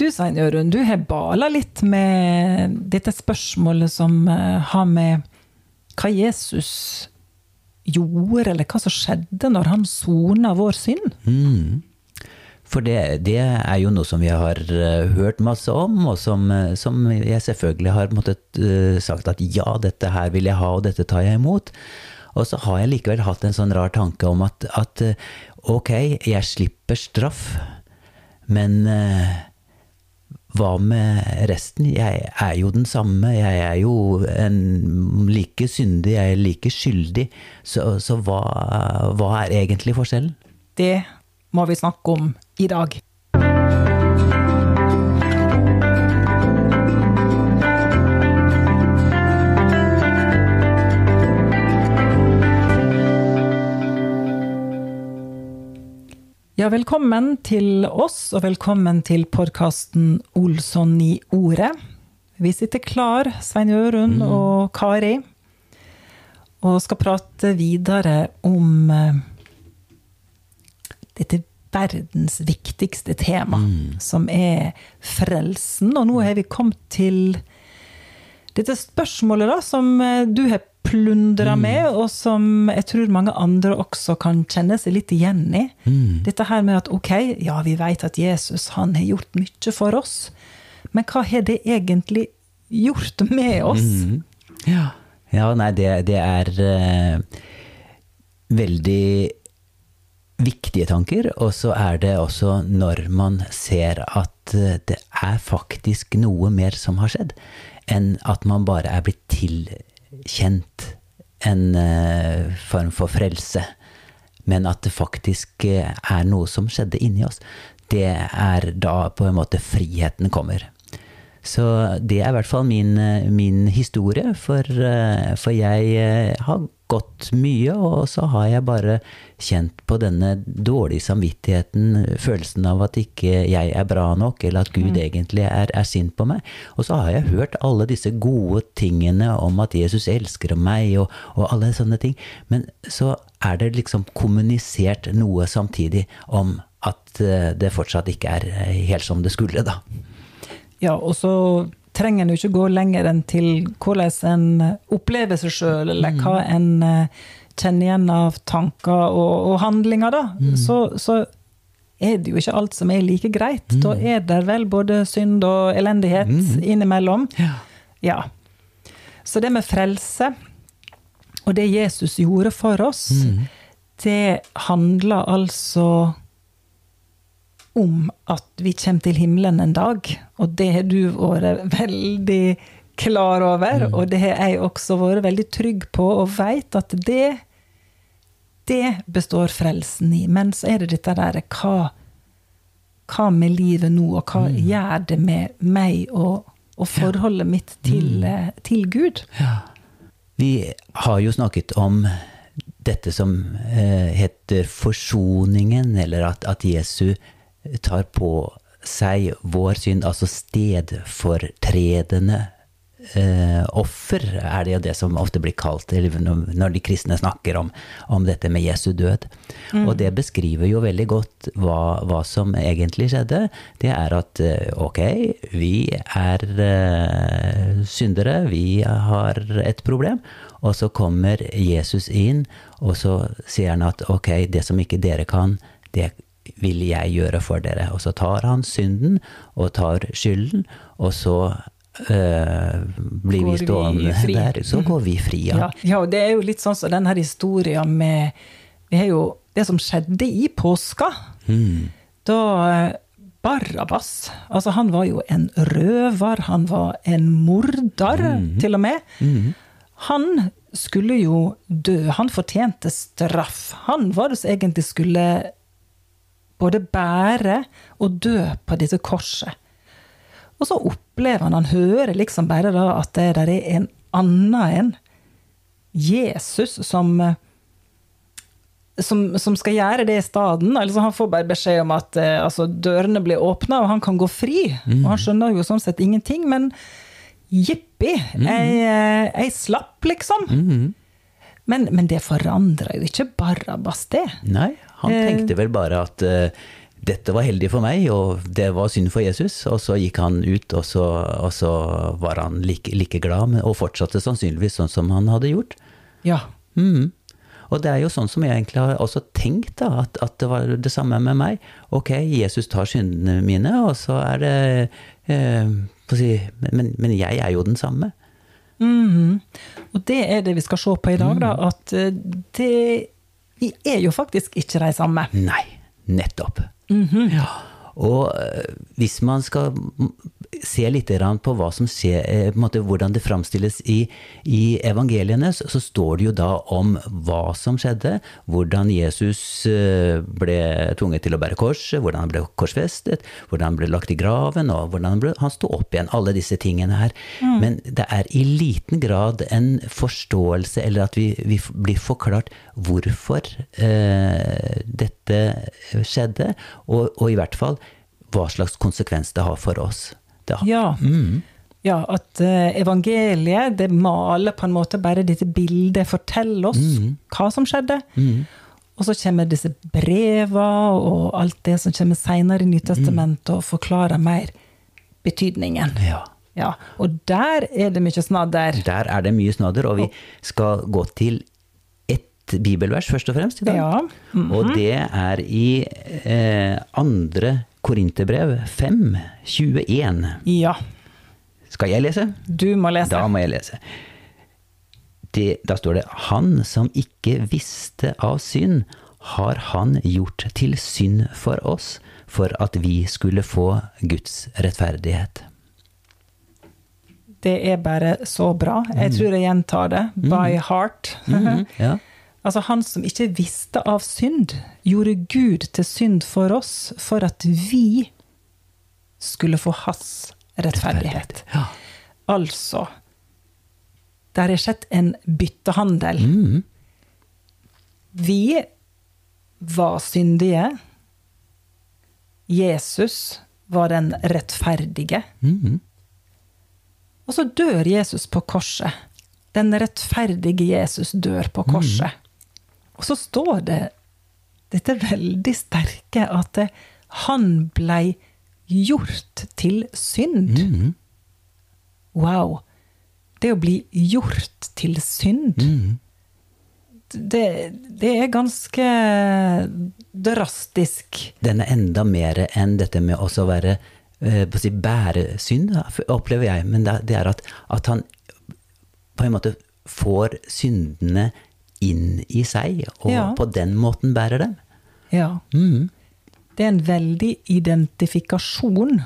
Du Svein Jørund, du har bala litt med dette spørsmålet som eh, har med hva Jesus gjorde, eller hva som skjedde når han sona vår synd. Mm. For det, det, er jo noe som vi har uh, hørt masse om, og som, uh, som jeg selvfølgelig har måttet uh, sagt at ja, dette her vil jeg ha, og dette tar jeg imot. Og så har jeg likevel hatt en sånn rar tanke om at, at ok, jeg slipper straff, men hva med resten? Jeg er jo den samme. Jeg er jo en, like syndig, jeg er like skyldig. Så, så hva, hva, er egentlig forskjellen? Det må vi snakke om i dag. Ja, velkommen til oss, og velkommen til podkasten Olsson i ordet. Vi sitter klar, Svein Jørund mm. og Kari, og skal prate videre om uh, dette verdens viktigste tema, mm. som er frelsen. Og nå har vi kommet til dette spørsmålet da, som eh, du har plundra mm. med, og som jeg tror mange andre også kan kjenne seg litt igjen i. Mm. Dette her med at ok, ja, vi vet at Jesus han har gjort mye for oss, men hva har det egentlig gjort med oss? Mm. Ja. ja. nei, det, det er uh, veldig viktige tanker, og så er det også når man ser at uh, det er faktisk noe mer som har skjedd, enn at man bare er blitt tilkjent en uh, form for frelse, men at det faktisk uh, er noe som skjedde inni oss. Det er da på en måte friheten kommer. Så det er i hvert fall min, min historie, for, for jeg har gått mye, og så har jeg bare kjent på denne dårlige samvittigheten, følelsen av at ikke jeg er bra nok, eller at Gud mm. egentlig er, er, sint på meg. Og så har jeg hørt alle disse gode tingene om at Jesus elsker meg, og, og alle sånne ting. Men så er det liksom kommunisert noe samtidig om at eh, det fortsatt ikke er helt som det skulle, da. Ja, og så trenger en jo ikke gå lenger enn til hvordan en opplever seg sjøl, eller hva mm. en eh, kjenner igjen av tanker og, og handlinger, da. Mm. Så, så, er det jo ikke alt som er like greit. Mm. Da er det vel både synd og elendighet mm. innimellom. Ja. ja. Så det med frelse, og det Jesus gjorde for oss, mm. det handler altså om at vi kommer til himmelen en dag. Og det har du vært veldig klar over, mm. og det har jeg også vært veldig trygg på, og veit at det det består frelsen i. Men så er det dette derre hva, hva med livet nå, og hva mm. gjør det med meg og, og forholdet ja. mitt til, mm. Eh, til Gud? Ja. Vi har jo snakket om dette som eh, heter forsoningen, eller at, at Jesu tar på seg vår synd, altså stedfortredende eh, offer, er det jo det som ofte blir kalt når de kristne snakker om, om dette med Jesu død. Mm. Og det beskriver jo veldig godt hva, hva, som egentlig skjedde. Det er at eh, ok, vi er eh, syndere, vi har et problem. Og så kommer Jesus inn, og så sier han at ok, det som ikke dere kan, det vil jeg gjøre for dere. Og så tar han synden og tar skylden, og så øh, blir går vi stående vi der. Så går vi fri, ja. ja. ja. og det er jo litt sånn som denne historien med Vi har jo det som skjedde i påska. Mm. Da eh, Barabas Altså, han var jo en røver, han var en morder, mm. til og med. Mm. Han skulle jo dø. Han fortjente straff. Han var det som egentlig skulle både bære og dø på dette korset. Og så opplever han, han hører liksom bare da at det der er en annen enn Jesus som, som, som skal gjøre det i stedet. Altså han får bare beskjed om at eh, altså, dørene blir åpna, og han kan gå fri. Mm. Og han skjønner jo sånn sett ingenting, men jippi, mm. jeg, eh, jeg, slapp, liksom. Mm. Men, men, det forandrer jo ikke Barabas, det. Nei, han eh. tenkte vel bare at uh, dette var heldig for meg, og det var synd for Jesus. Og så gikk han ut, og så, og så var han like, like glad, og fortsatte sannsynligvis sånn som han hadde gjort. Ja. Mm. Og det er jo sånn som jeg egentlig har også tenkt, da, at, at det var det samme med meg. Ok, Jesus tar syndene mine, og så er det eh, si, men, men, jeg er jo den samme. Mm. Og det er det vi skal se på i dag, da. At eh, det Vi er jo faktisk ikke de samme. Nei, nettopp. Mm -hmm. ja. Og eh, hvis man skal se litt på skjer, eh, måte, hvordan det framstilles i, i, evangeliene, så står det jo da om hva som skjedde, hvordan Jesus eh, ble tvunget til å bære korset, hvordan han ble korsfestet, hvordan han ble lagt i graven, og hvordan han, ble, han sto opp igjen. Alle disse tingene her. Mm. Men det er i liten grad en forståelse, eller at vi, vi blir forklart hvorfor eh, dette skjedde, og, og i hvert fall hva slags konsekvens det har for oss. Da. Ja. Mm. ja. at uh, evangeliet det maler på en måte bare dette bildet, forteller oss mm. hva som skjedde. Mm. Og så kommer disse breva og alt det som kommer seinere i Nytestamentet, og forklarer mer betydningen. Ja. ja. Og der er det mye snadder. Der er det mye snadder, og vi skal gå til ett bibelvers først og fremst i dag. Ja. Mm -hmm. Og det er i eh, andre Korinterbrev 5, 21. Ja. Skal jeg lese? Du må lese. Da må jeg lese. Det, da står det 'Han som ikke visste av synd, har han gjort til synd for oss, for at vi skulle få Guds rettferdighet'. Det er bare så bra. Jeg mm. tror jeg gjentar det. By mm. heart. Mm, ja. Altså, han som ikke visste av synd, gjorde Gud til synd for oss, for at vi skulle få hans rettferdighet. Ja. Altså Der er skjedd en byttehandel. Mm. Vi var syndige. Jesus var den rettferdige. Mm. Og så dør Jesus på korset. Den rettferdige Jesus dør på korset. Mm. Og så står det dette veldig sterke at han blei gjort til synd. Mm. Wow. Det å bli gjort til synd, mm. det, det, er ganske drastisk. Den er enda mer enn dette med å være eh, på å si, bære synd, opplever jeg. Men det, er at, at han på en måte får syndene inn i seg, og ja. på den måten bærer dem. Ja. Mm. Det er en veldig identifikasjon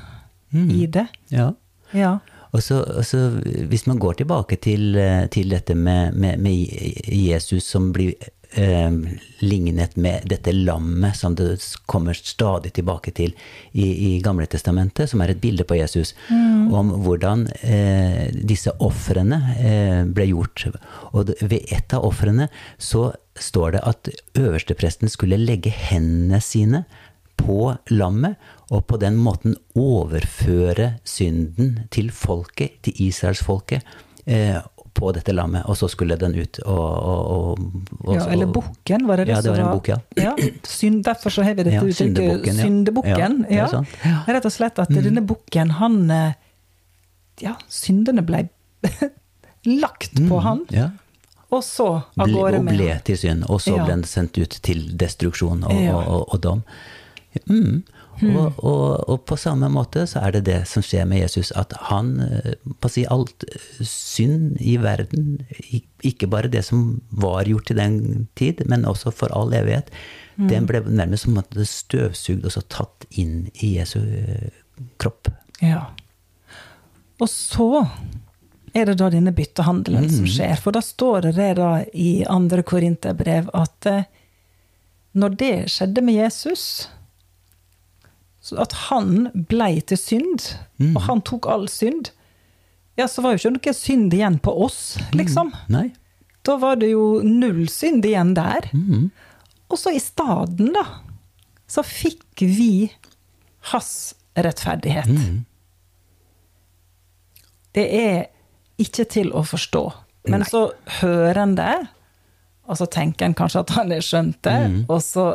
mm. i det. Ja. ja. Og så, hvis man går tilbake til, eh, til dette med, med, med, Jesus som blir eh, lignet med dette lammet som det kommer stadig tilbake til i, i Gamle Testamentet, som er et bilde på Jesus, mm. om hvordan eh, disse ofrene eh, ble gjort. Og ved et av ofrene så står det at øverstepresten skulle legge hendene sine på lammet, og på den måten overføre synden til folket, til israelsfolket. Eh, på dette lammet, og så skulle den ut og, og, og Ja, eller bukken, var det det ja, det var en bok, ja. ja synd, derfor så har vi dette ja, uttrykket syndebukken. Ja. ja. Rett og slett at mm. denne bukken, han eh, Ja, syndene ble lagt på mm. han. Ja. Og så av gårde med Og ble til synd, og så ble den sendt ut til destruksjon og, og dom. Mm. Mm. Og, og, og, på samme måte så er det det som skjer med Jesus, at han eh, på å si alt synd i verden, ikke bare det som var gjort i den tid, men også for all evighet, mm. den ble nærmest som at det støvsugd og så tatt inn i Jesu eh, kropp. Ja. Og så er det da denne byttehandelen mm. som skjer. For da står det da i andre Korinterbrev at eh, når det skjedde med Jesus så at han blei til synd, mm. og han tok all synd, ja, så var jo ikke noe synd igjen på oss, mm. liksom. Mm. Da var det jo null synd igjen der. Mm. Og så i staden, da, så fikk vi hans rettferdighet. Mm. Det er ikke til å forstå. Men Nei. så hører en det, og så tenker en kanskje at han har skjønt det, mm. og så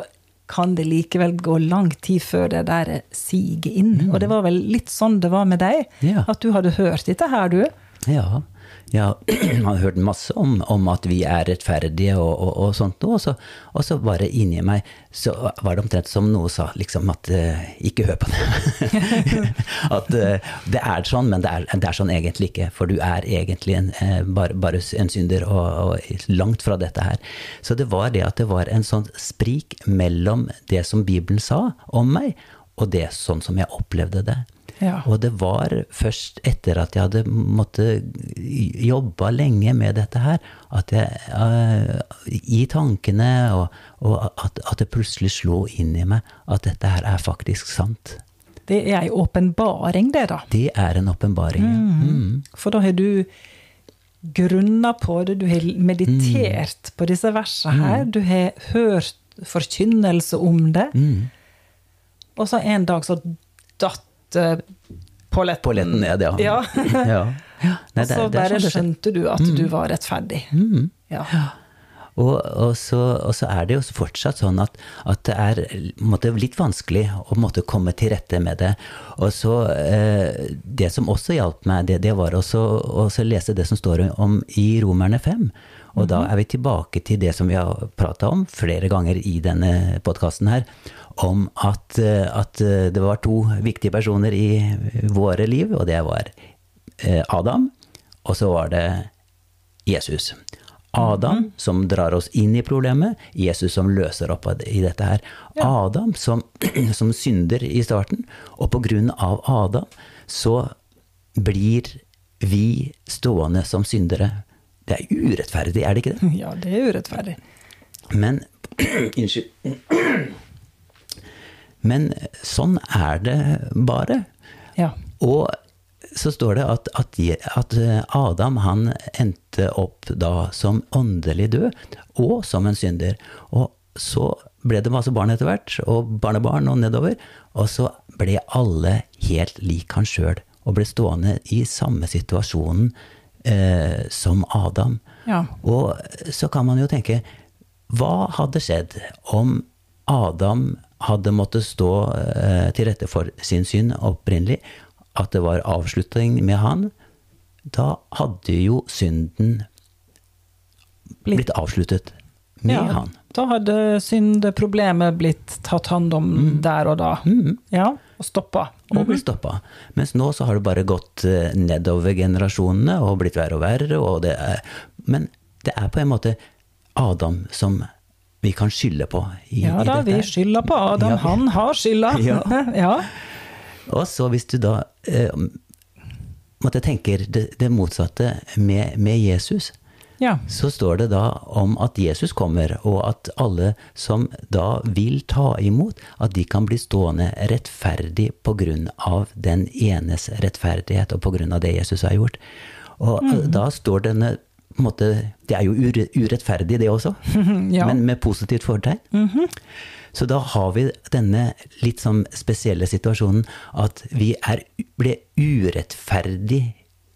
kan det likevel gå lang tid før det der siger inn. Og det var vel litt sånn det var med deg? Ja. At du hadde hørt dette her, du? Ja. Jeg har hørt masse om, om at vi er rettferdige og, og, og sånt. Og så, og så bare inni meg så var det omtrent som noe sa liksom at uh, ikke hør på det. at uh, det er sånn, men det er, det er, sånn egentlig ikke. For du er egentlig en, uh, bare, bare, en synder, og, og, langt fra dette her. Så det var det at det var en sånn sprik mellom det som Bibelen sa om meg, og det sånn som jeg opplevde det. Ja. Og det var først etter at jeg hadde måttet jobba lenge med dette her, at jeg uh, I tankene, og, og at, at, det plutselig slo inn i meg at dette her er faktisk sant. Det er ei åpenbaring, det, da. Det er en åpenbaring, ja. Mm. Mm. For da har du grunna på det, du har meditert mm. på disse versene her, du har hørt forkynnelse om det, og så en dag så datt polletten. Polletten ned, ja. ja. ja. Nei, og så bare sånn skjønte du at mm. du var rettferdig. Mm. Ja. Og, og, så, og, så, er det jo fortsatt sånn at, at det er måtte, litt vanskelig å måtte komme til rette med det. Og så eh, Det som også hjalp meg, det, det var også å lese det som står om i Romerne 5. Og da er vi tilbake til det som vi har prata om flere ganger i denne podkasten her, om at, eh, at, eh, det var to viktige personer i våre liv, og det var Adam, og så var det Jesus. Adam -hmm. som drar oss inn i problemet, Jesus som løser opp i dette her. Adam som, som synder i starten, og på grunn av Adam så blir vi stående som syndere det er urettferdig, er det ikke det? Ja, det er urettferdig. Men Unnskyld. Men sånn er det bare. Ja. Og så står det at, at, at, Adam han endte opp da som åndelig død, og som en synder. Og så ble det masse barn etter hvert, og barnebarn og nedover. Og så ble alle helt lik han sjøl, og ble stående i samme situasjonen eh, som Adam. Ja. Og så kan man jo tenke Hva hadde skjedd om Adam hadde måttet stå eh, til rette for sin synd opprinnelig? At det var avslutning med han? Da hadde jo synden blitt avsluttet med ja, han. Da hadde syndeproblemet blitt tatt hånd om mm. der og da. Mm. Ja, og stoppa og blitt mhm. stoppa. Mens nå så har det bare gått eh, nedover generasjonene og blitt verre og verre. Og det er, men det er på en måte Adam som vi kan skylde på. I, ja da, vi skylder på Adam. Ja. Han har skylda. Ja. ja. Og så hvis du da eh, måtte tenker det, det motsatte med, med Jesus, ja. så står det da om at Jesus kommer, og at alle som da vil ta imot, at de kan bli stående rettferdig på grunn av den enes rettferdighet, og på grunn av det Jesus har gjort. Og mm. da står denne måte, Det er jo urettferdig, det også, ja. men med positivt fortegn. Mm -hmm. Så da har vi denne litt sånn spesielle situasjonen at vi er, ble urettferdig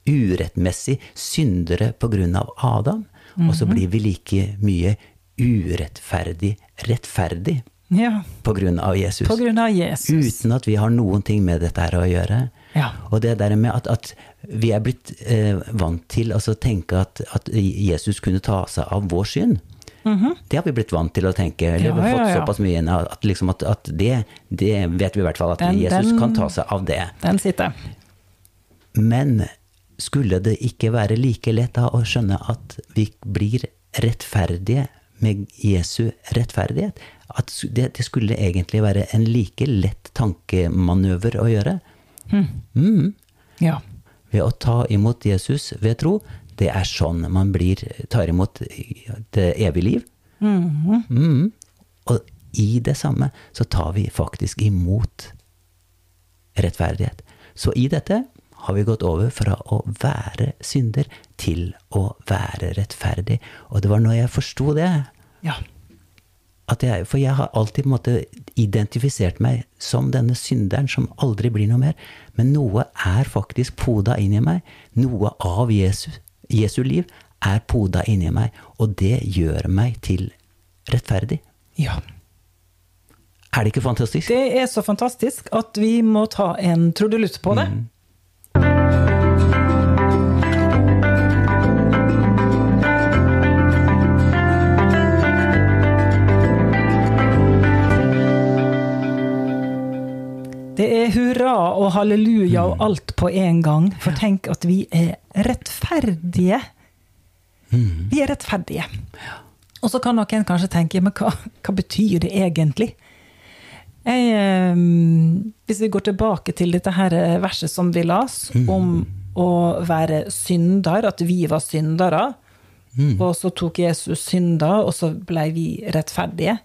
urettmessig syndere av Adam, mm -hmm. og så mhm. blir vi like mye urettferdig rettferdig ja. av Jesus. På grunn av Jesus. Uten at vi har noen ting med dette her å gjøre. Ja. Og det der med at, at vi er blitt eh, vant til å altså, tenke at, at, Jesus kunne ta seg av vår synd. Mm -hmm. Det har vi blitt vant til å tenke. Eller ja, vi har fått såpass mye inn at, liksom at, at det, det, vet vi i hvert fall, at den, Jesus den, kan ta seg av det. Den sitter. Men skulle det ikke være like lett da å skjønne at vi blir rettferdige med Jesu rettferdighet? At det, det skulle egentlig være en like lett tankemanøver å gjøre? Mm. Mm. Ja. Ved å ta imot Jesus ved tro. Det er sånn man blir, tar imot det evige liv. Mm. Mm. Og i det samme så tar vi faktisk imot rettferdighet. Så i dette har vi gått over fra å være synder til å være rettferdig. Og det var når jeg forsto det ja. jeg, For jeg har alltid måte, identifisert meg som denne synderen som aldri blir noe mer. Men noe er faktisk poda inn i meg. Noe av Jesu, Jesu liv er poda inni meg. Og det gjør meg til rettferdig. Ja. Er det ikke fantastisk? Det er så fantastisk at vi må ta en trudelutt på det. Det og halleluja og alt på en gang. For tenk at vi er rettferdige. Vi er rettferdige. Og så kan noen kanskje tenke, men hva, hva betyr det egentlig? Jeg, eh, hvis vi går tilbake til dette her verset som vi las, om å være synder, at vi var syndere, og så tok Jesus synder, og så ble vi rettferdige.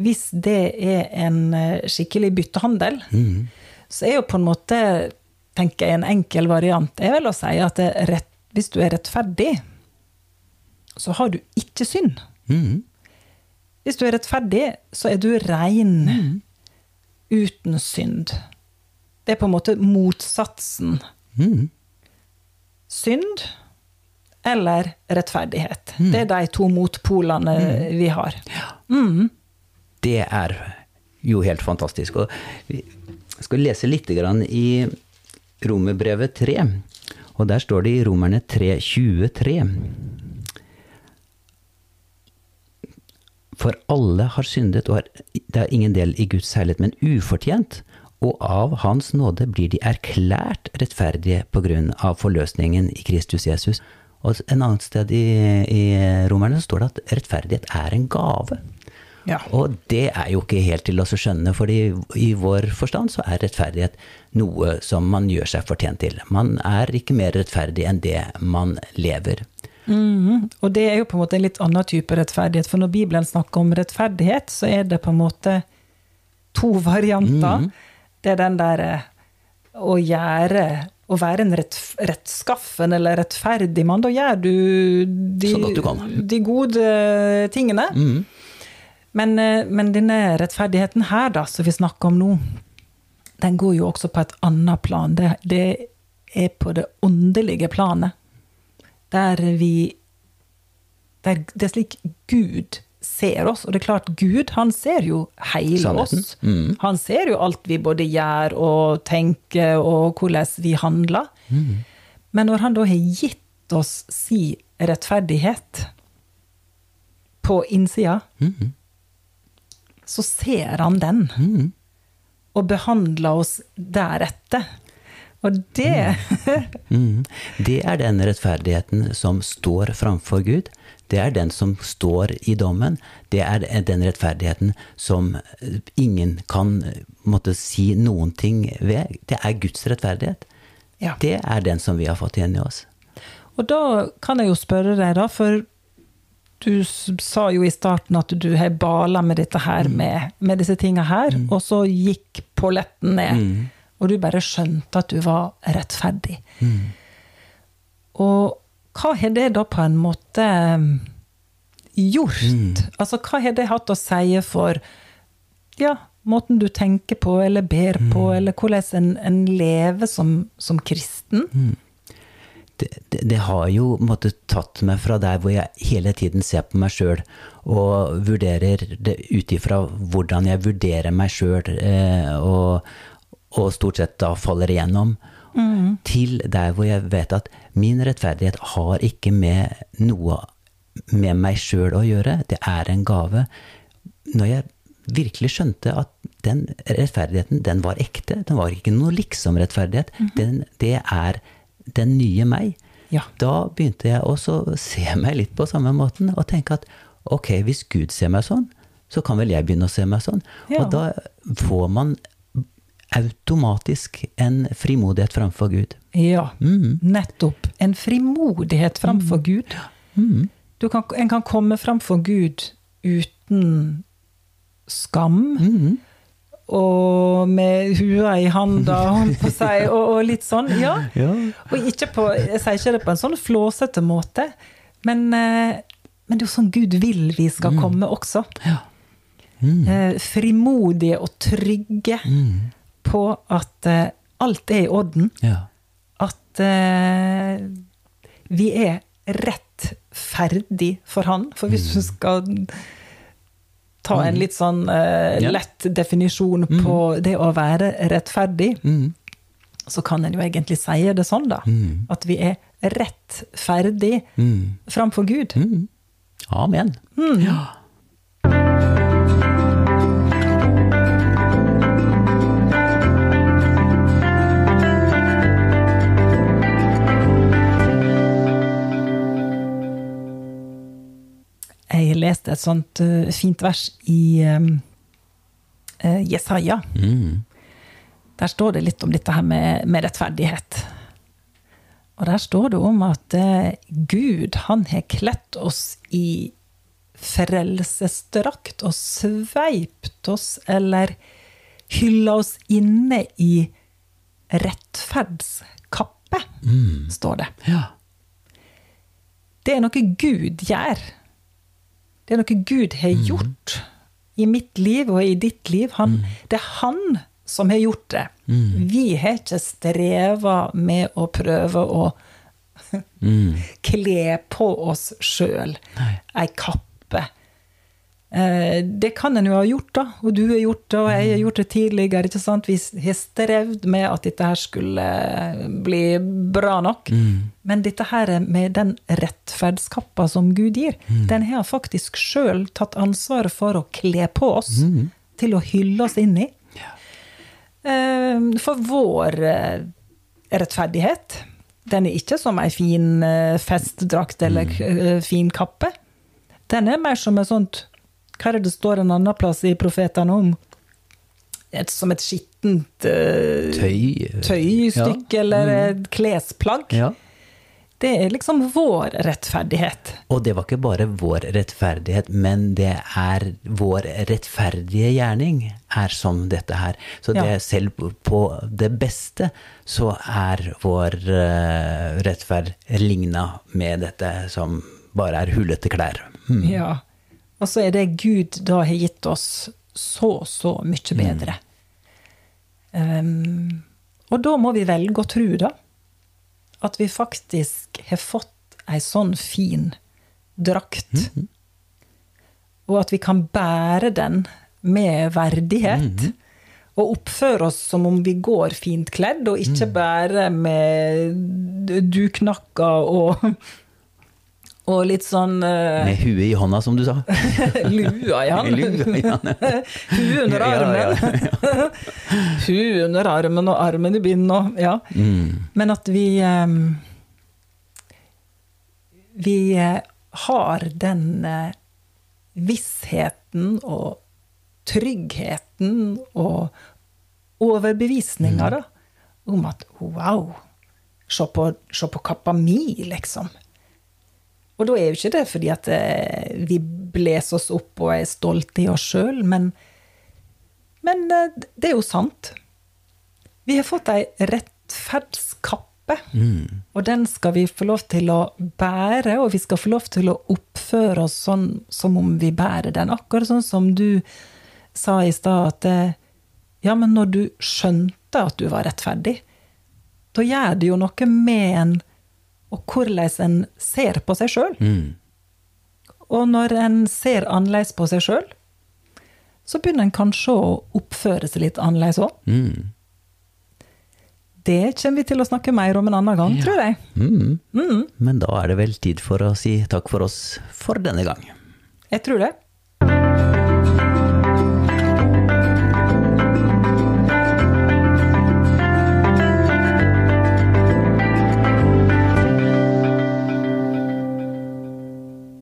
Hvis det er en eh, skikkelig byttehandel, så er jo på en måte, tenker jeg, en enkel variant er vel å si at rett, hvis du er rettferdig, så har du ikke synd. Mm. Hvis du er rettferdig, så er du rein uten synd. Det er på en måte motsatsen. Mm. Synd eller rettferdighet. Det er de to motpolene vi har. Det er jo helt fantastisk. Og vi skal lese litt i Romerbrevet 3. Og der står det i Romerne 3, 23. For alle har syndet, og det er ingen del i Guds herlighet, men ufortjent. Og av Hans nåde blir de erklært rettferdige på grunn av forløsningen i Kristus Jesus. Og en annet sted i, i Romerne står det at rettferdighet er en gave. Ja. Og det er jo ikke helt til å skjønne, fordi i vår forstand så er rettferdighet noe som man gjør seg fortjent til. Man er ikke mer rettferdig enn det man lever. Mhm. Og det er jo på en måte en litt annen type rettferdighet, for når Bibelen snakker om rettferdighet, så er det på en måte to varianter. Det er den der eh, å gjøre Å være en rett, rettskaffen eller rettferdig mann. Da gjør du de, du de gode tingene. Men, eh, men denne rettferdigheten her, da, som vi snakker om nå, den går jo også på et annet plan. Det, det er på det åndelige planet. Der vi der Det er slik Gud ser oss. Og det er klart, Gud han ser jo hele Sannheten. oss. Han ser jo alt vi både gjør og tenker, og hvordan vi handler. Men når han da har gitt oss si rettferdighet på innsida, så ser han den. Og behandler oss deretter. Og det mm. Det er den rettferdigheten som står framfor Gud. Det er den som står i dommen. Det er den rettferdigheten som ingen kan eh, måtte si noen ting ved. Det er Guds rettferdighet. Ja. Det er den som vi har fått igjen i oss. Og da kan jeg jo spørre deg, da, for du sa jo i starten at du har bala med dette her, med, med disse tinga her, og så gikk polletten ned. Og du bare skjønte at du var rettferdig. Og hva har det da på en måte um, gjort? Altså, hva har det hatt å si for ja, måten du tenker på eller ber på, eller hvordan en, en lever som, som kristen? Det, det, det har jo måtte, tatt meg fra der hvor jeg hele tiden ser på meg sjøl og vurderer det ut ifra hvordan jeg vurderer meg sjøl, eh, og, og stort sett da faller igjennom, til der hvor jeg vet at min rettferdighet har ikke med noe med meg sjøl å gjøre, det er en gave. Når jeg virkelig skjønte at den rettferdigheten, den var ekte, den var ikke noe liksom-rettferdighet, mm. det er den nye meg. Ja. Da begynte jeg også å se meg litt på samme måten og tenke at ok, hvis Gud ser meg sånn, så kan vel jeg begynne å se meg sånn. Ja. Og da får man automatisk en frimodighet framfor Gud. Ja, nettopp. En frimodighet framfor Gud. Du kan, en kan komme framfor Gud uten skam. Og med hua i handa, holdt på å si, og, og litt sånn. Ja. Og ikke på, jeg sier ikke det på en sånn flåsete måte, men, eh, men det er jo sånn Gud vil vi skal komme også. Eh, frimodige og trygge på at eh, alt er i orden. Ja. At uh, vi er rettferdig for Han. For hvis du skal ta en litt sånn uh, lett definisjon på det å være rettferdig, Mm. så kan en jo egentlig si det sånn, da. At vi er rettferdig Mm. framfor Gud. Mm. Amen. Ja. Jeg leste et sånt eh, fint vers i eh, Jesaja. Mm. Der står det litt om dette her med, med rettferdighet. Og der står det om at eh, Gud, han har kledt oss i frelsesdrakt og sveipt oss, eller hylla oss inne i rettferdskappe, står det. ja. Det er noe Gud gjør. Det er noe Gud har gjort i mitt liv og i ditt liv. Han, Det er han som har gjort det. Vi har ikke streva med å prøve å kle på oss sjøl ei kappe. Eh, Det kan en jo ha gjort, da. Og du har gjort det, og jeg har gjort det tidligere. ikke sant? Vi har strevd med at dette her skulle bli bra nok. Men dette her med den rettferdskappa som Gud gir, den har faktisk sjøl tatt ansvaret for å kle på oss. Til å hylle oss inn i. Ja. For vår eh, rettferdighet, den er ikke som ei fin eh, festdrakt eller eh, fin kappe. Den er mer som et sånt Hva er det det står en annen plass i profetene om? Et, som et skittent uh, Tøy. tøystykke Ja. eller et klesplagg. Ja. Det er liksom vår rettferdighet. Og det var ikke bare vår rettferdighet, men det er vår rettferdige gjerning er som dette her. Så det Ja. selv på det beste så er vår eh, rettferd ligna med dette som bare er hullete klær. Mm. Ja. Og så er det Gud da har gitt oss så, så mye bedre. Um, og da må vi velge å tro, da. At vi faktisk har fått ei sånn fin drakt. Og at vi kan bære den med verdighet. Og oppføre oss som om vi går fint kledd, og ikke bare med duknakker og og litt sånn uh, Med huet i hånda, som du sa. lua i hånda. Lua i han. Hue under armen. huet Hue under armen og armen i bind og Ja. Mm. Men at vi um, Vi eh, har den eh, vissheten og tryggheten og overbevisninga, da, om at wow, se på, se på kappa mi, liksom. Og da er jo ikke det fordi at eh, vi blåser oss opp og er stolte i oss sjøl, men, men eh, det er jo sant. Vi har fått ei rettferdskappe, og den skal vi få lov til å bære, og vi skal få lov til å oppføre oss sånn som om vi bærer den. Akkurat sånn som du sa i stad, at eh, ja, men når du skjønte at du var rettferdig, da gjør det jo noe med en og hvordan en ser på seg sjøl. Mm. Og når en ser annerledes på seg sjøl, så begynner en kanskje å oppføre seg litt annerledes òg. Mm. Det kommer vi til å snakke mer om en annen gang, tror jeg. Mm. Men da er det vel tid for å si takk for oss for denne gang. Jeg tror det.